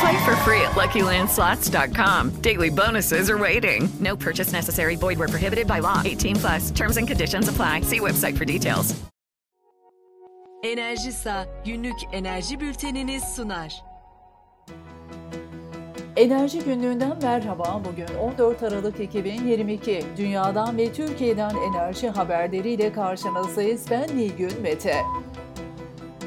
Play for free at LuckyLandSlots.com. Daily bonuses are waiting. No purchase necessary. Void where prohibited by law. 18 plus. Terms and conditions apply. See website for details. Enerjisa günlük enerji bültenini sunar. Enerji günlüğünden merhaba. Bugün 14 Aralık 2022. Dünyadan ve Türkiye'den enerji haberleriyle karşınızdayız. Ben Nilgün Mete.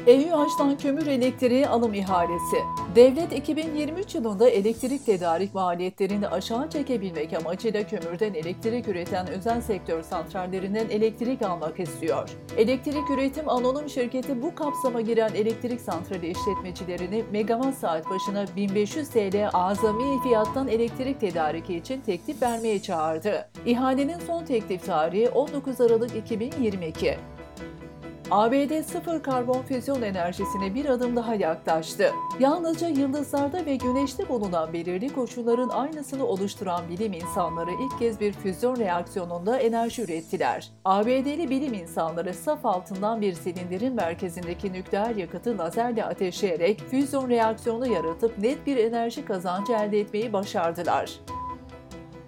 EÜH'tan kömür elektriği alım ihalesi. Devlet 2023 yılında elektrik tedarik maliyetlerini aşağı çekebilmek amacıyla kömürden elektrik üreten özel sektör santrallerinden elektrik almak istiyor. Elektrik Üretim Anonim Şirketi bu kapsama giren elektrik santrali işletmecilerini megawatt saat başına 1500 TL azami fiyattan elektrik tedariki için teklif vermeye çağırdı. İhalenin son teklif tarihi 19 Aralık 2022. ABD sıfır karbon füzyon enerjisine bir adım daha yaklaştı. Yalnızca yıldızlarda ve güneşte bulunan belirli koşulların aynısını oluşturan bilim insanları ilk kez bir füzyon reaksiyonunda enerji ürettiler. ABD'li bilim insanları saf altından bir silindirin merkezindeki nükleer yakıtı lazerle ateşleyerek füzyon reaksiyonu yaratıp net bir enerji kazancı elde etmeyi başardılar.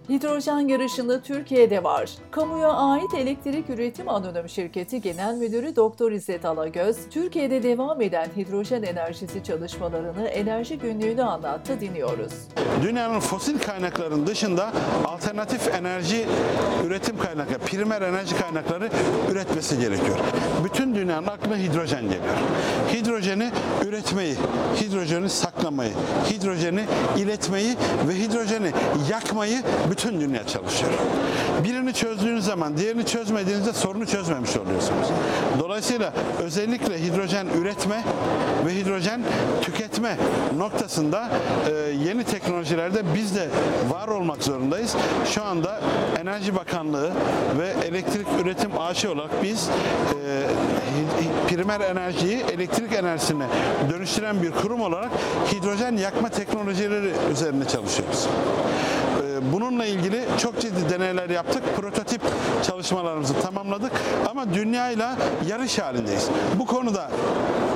Hidrojen yarışında Türkiye'de var. Kamuya ait Elektrik Üretim Anonim Şirketi Genel Müdürü Doktor İzzet Alagöz, Türkiye'de devam eden hidrojen enerjisi çalışmalarını enerji günlüğünü anlattı dinliyoruz. Dünyanın fosil kaynakların dışında alternatif enerji üretim kaynakları, primer enerji kaynakları üretmesi gerekiyor. Bütün dünyanın aklına hidrojen geliyor. Hidrojeni üretmeyi, hidrojeni saklamayı, hidrojeni iletmeyi ve hidrojeni yakmayı bütün dünya çalışıyor. Birini çözdüğünüz zaman diğerini çözmediğinizde sorunu çözmemiş oluyorsunuz. Dolayısıyla özellikle hidrojen üretme ve hidrojen tüketme noktasında e, yeni teknolojilerde biz de var olmak zorundayız. Şu anda Enerji Bakanlığı ve Elektrik Üretim AŞ olarak biz e, primer enerjiyi elektrik enerjisine dönüştüren bir kurum olarak hidrojen yakma teknolojileri üzerine çalışıyoruz. Bununla ilgili çok ciddi deneyler yaptık. Prototip çalışmalarımızı tamamladık. Ama dünyayla yarış halindeyiz. Bu konuda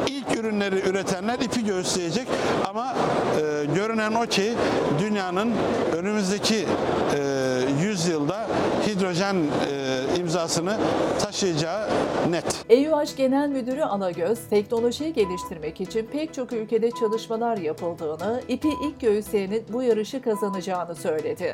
ilk ürünleri üretenler ipi göğüsleyecek ama e, görünen o ki dünyanın önümüzdeki e, 100 yılda hidrojen e, imzasını taşıyacağı net. EÜH Genel Müdürü Alagöz, teknolojiyi geliştirmek için pek çok ülkede çalışmalar yapıldığını, ipi ilk göğüsleyenin bu yarışı kazanacağını söyledi.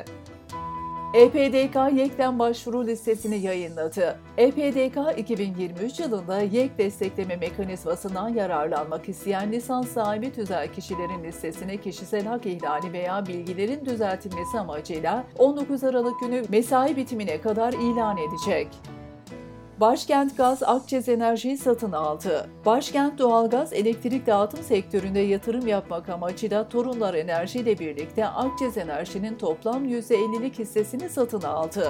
EPDK YEK'ten başvuru listesini yayınladı. EPDK 2023 yılında YEK destekleme mekanizmasından yararlanmak isteyen lisans sahibi tüzel kişilerin listesine kişisel hak ihlali veya bilgilerin düzeltilmesi amacıyla 19 Aralık günü mesai bitimine kadar ilan edecek. Başkent Gaz Akçez Enerji'yi satın aldı. Başkent Doğalgaz elektrik dağıtım sektöründe yatırım yapmak amacıyla Torunlar Enerji ile birlikte Akçez Enerji'nin toplam %50'lik hissesini satın aldı.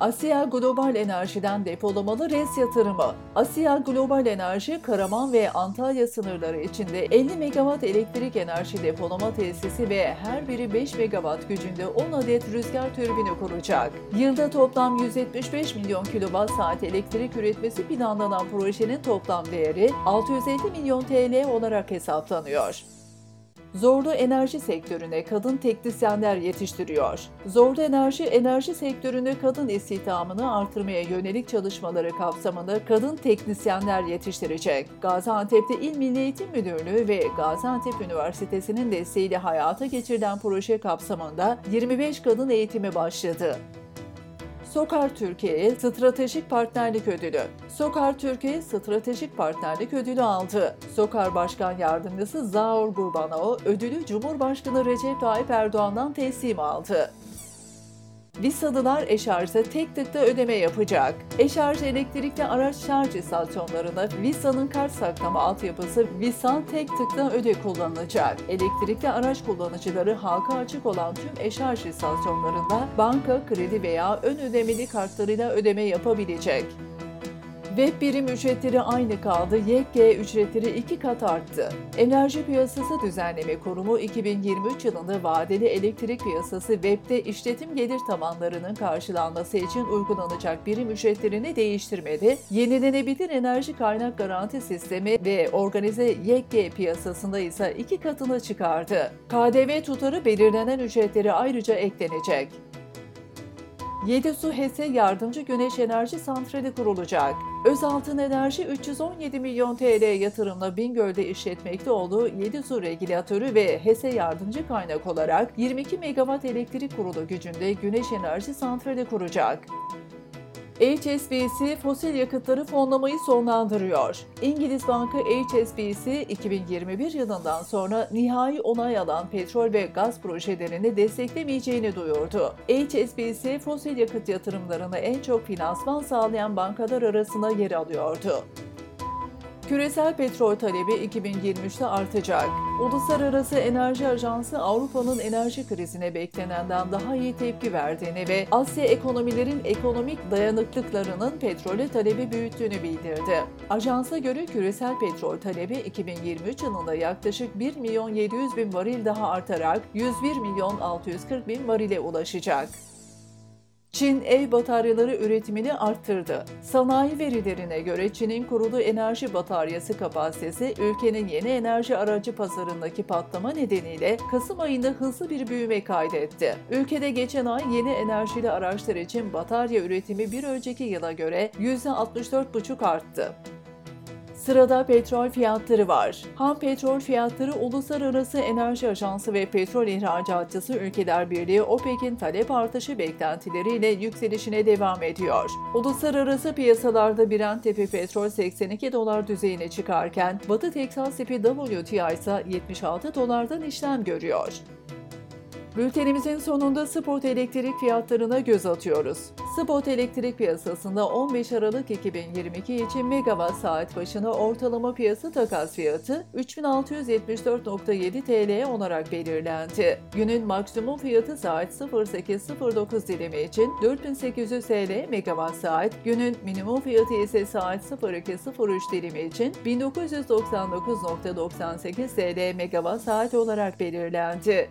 Asya Global Enerji'den depolamalı res yatırımı. Asya Global Enerji, Karaman ve Antalya sınırları içinde 50 megawatt elektrik enerji depolama tesisi ve her biri 5 megawatt gücünde 10 adet rüzgar türbini kuracak. Yılda toplam 175 milyon saat elektrik üretmesi planlanan projenin toplam değeri 650 milyon TL olarak hesaplanıyor. Zorlu enerji sektörüne kadın teknisyenler yetiştiriyor. Zorlu Enerji, enerji sektöründe kadın istihdamını artırmaya yönelik çalışmaları kapsamında kadın teknisyenler yetiştirecek. Gaziantep'te İl Milli Eğitim Müdürlüğü ve Gaziantep Üniversitesi'nin desteğiyle hayata geçirilen proje kapsamında 25 kadın eğitimi başladı. Sokar Türkiye'ye stratejik partnerlik ödülü. Sokar Türkiye stratejik partnerlik ödülü aldı. Sokar Başkan Yardımcısı Zaur Gurbanov ödülü Cumhurbaşkanı Recep Tayyip Erdoğan'dan teslim aldı. Visadılar eşarjda tek tıkta ödeme yapacak. Eşarj elektrikli araç şarj istasyonlarında Visa'nın kart saklama altyapısı Visa tek tıkta öde kullanılacak. Elektrikli araç kullanıcıları halka açık olan tüm eşarj istasyonlarında banka, kredi veya ön ödemeli kartlarıyla ödeme yapabilecek. Web birim ücretleri aynı kaldı, YG ücretleri iki kat arttı. Enerji Piyasası Düzenleme Kurumu 2023 yılında vadeli elektrik piyasası webde işletim gelir tavanlarının karşılanması için uygulanacak birim ücretlerini değiştirmedi. Yenilenebilir enerji kaynak garanti sistemi ve organize YG piyasasında ise iki katını çıkardı. KDV tutarı belirlenen ücretleri ayrıca eklenecek. Yedisu HES'e yardımcı güneş enerji santrali kurulacak. Özaltın Enerji 317 milyon TL yatırımla Bingöl'de işletmekte olduğu Yedisu regülatörü ve HES'e yardımcı kaynak olarak 22 megawatt elektrik kurulu gücünde güneş enerji santrali kuracak. HSBC fosil yakıtları fonlamayı sonlandırıyor. İngiliz Banka HSBC 2021 yılından sonra nihai onay alan petrol ve gaz projelerini desteklemeyeceğini duyurdu. HSBC fosil yakıt yatırımlarını en çok finansman sağlayan bankalar arasında yer alıyordu. Küresel petrol talebi 2023'te artacak. Uluslararası Enerji Ajansı Avrupa'nın enerji krizine beklenenden daha iyi tepki verdiğini ve Asya ekonomilerin ekonomik dayanıklıklarının petrole talebi büyüttüğünü bildirdi. Ajansa göre küresel petrol talebi 2023 yılında yaklaşık 1 milyon 700 bin varil daha artarak 101 milyon 640 bin varile ulaşacak. Çin ev bataryaları üretimini arttırdı. Sanayi verilerine göre Çin'in kurulu enerji bataryası kapasitesi ülkenin yeni enerji aracı pazarındaki patlama nedeniyle Kasım ayında hızlı bir büyüme kaydetti. Ülkede geçen ay yeni enerjili araçlar için batarya üretimi bir önceki yıla göre %64,5 arttı. Sırada petrol fiyatları var. Ham petrol fiyatları Uluslararası Enerji Ajansı ve petrol ihracatçısı Ülkeler Birliği OPEC'in talep artışı beklentileriyle yükselişine devam ediyor. Uluslararası piyasalarda Brent tipi petrol 82 dolar düzeyine çıkarken Batı Teksas tipi WTI ise 76 dolardan işlem görüyor. Bültenimizin sonunda spot elektrik fiyatlarına göz atıyoruz. Spot elektrik piyasasında 15 Aralık 2022 için megawatt saat başına ortalama piyasa takas fiyatı 3674.7 TL olarak belirlendi. Günün maksimum fiyatı saat 08.09 dilimi için 4800 TL megawatt saat, günün minimum fiyatı ise saat 02.03 dilimi için 1999.98 TL megawatt saat olarak belirlendi.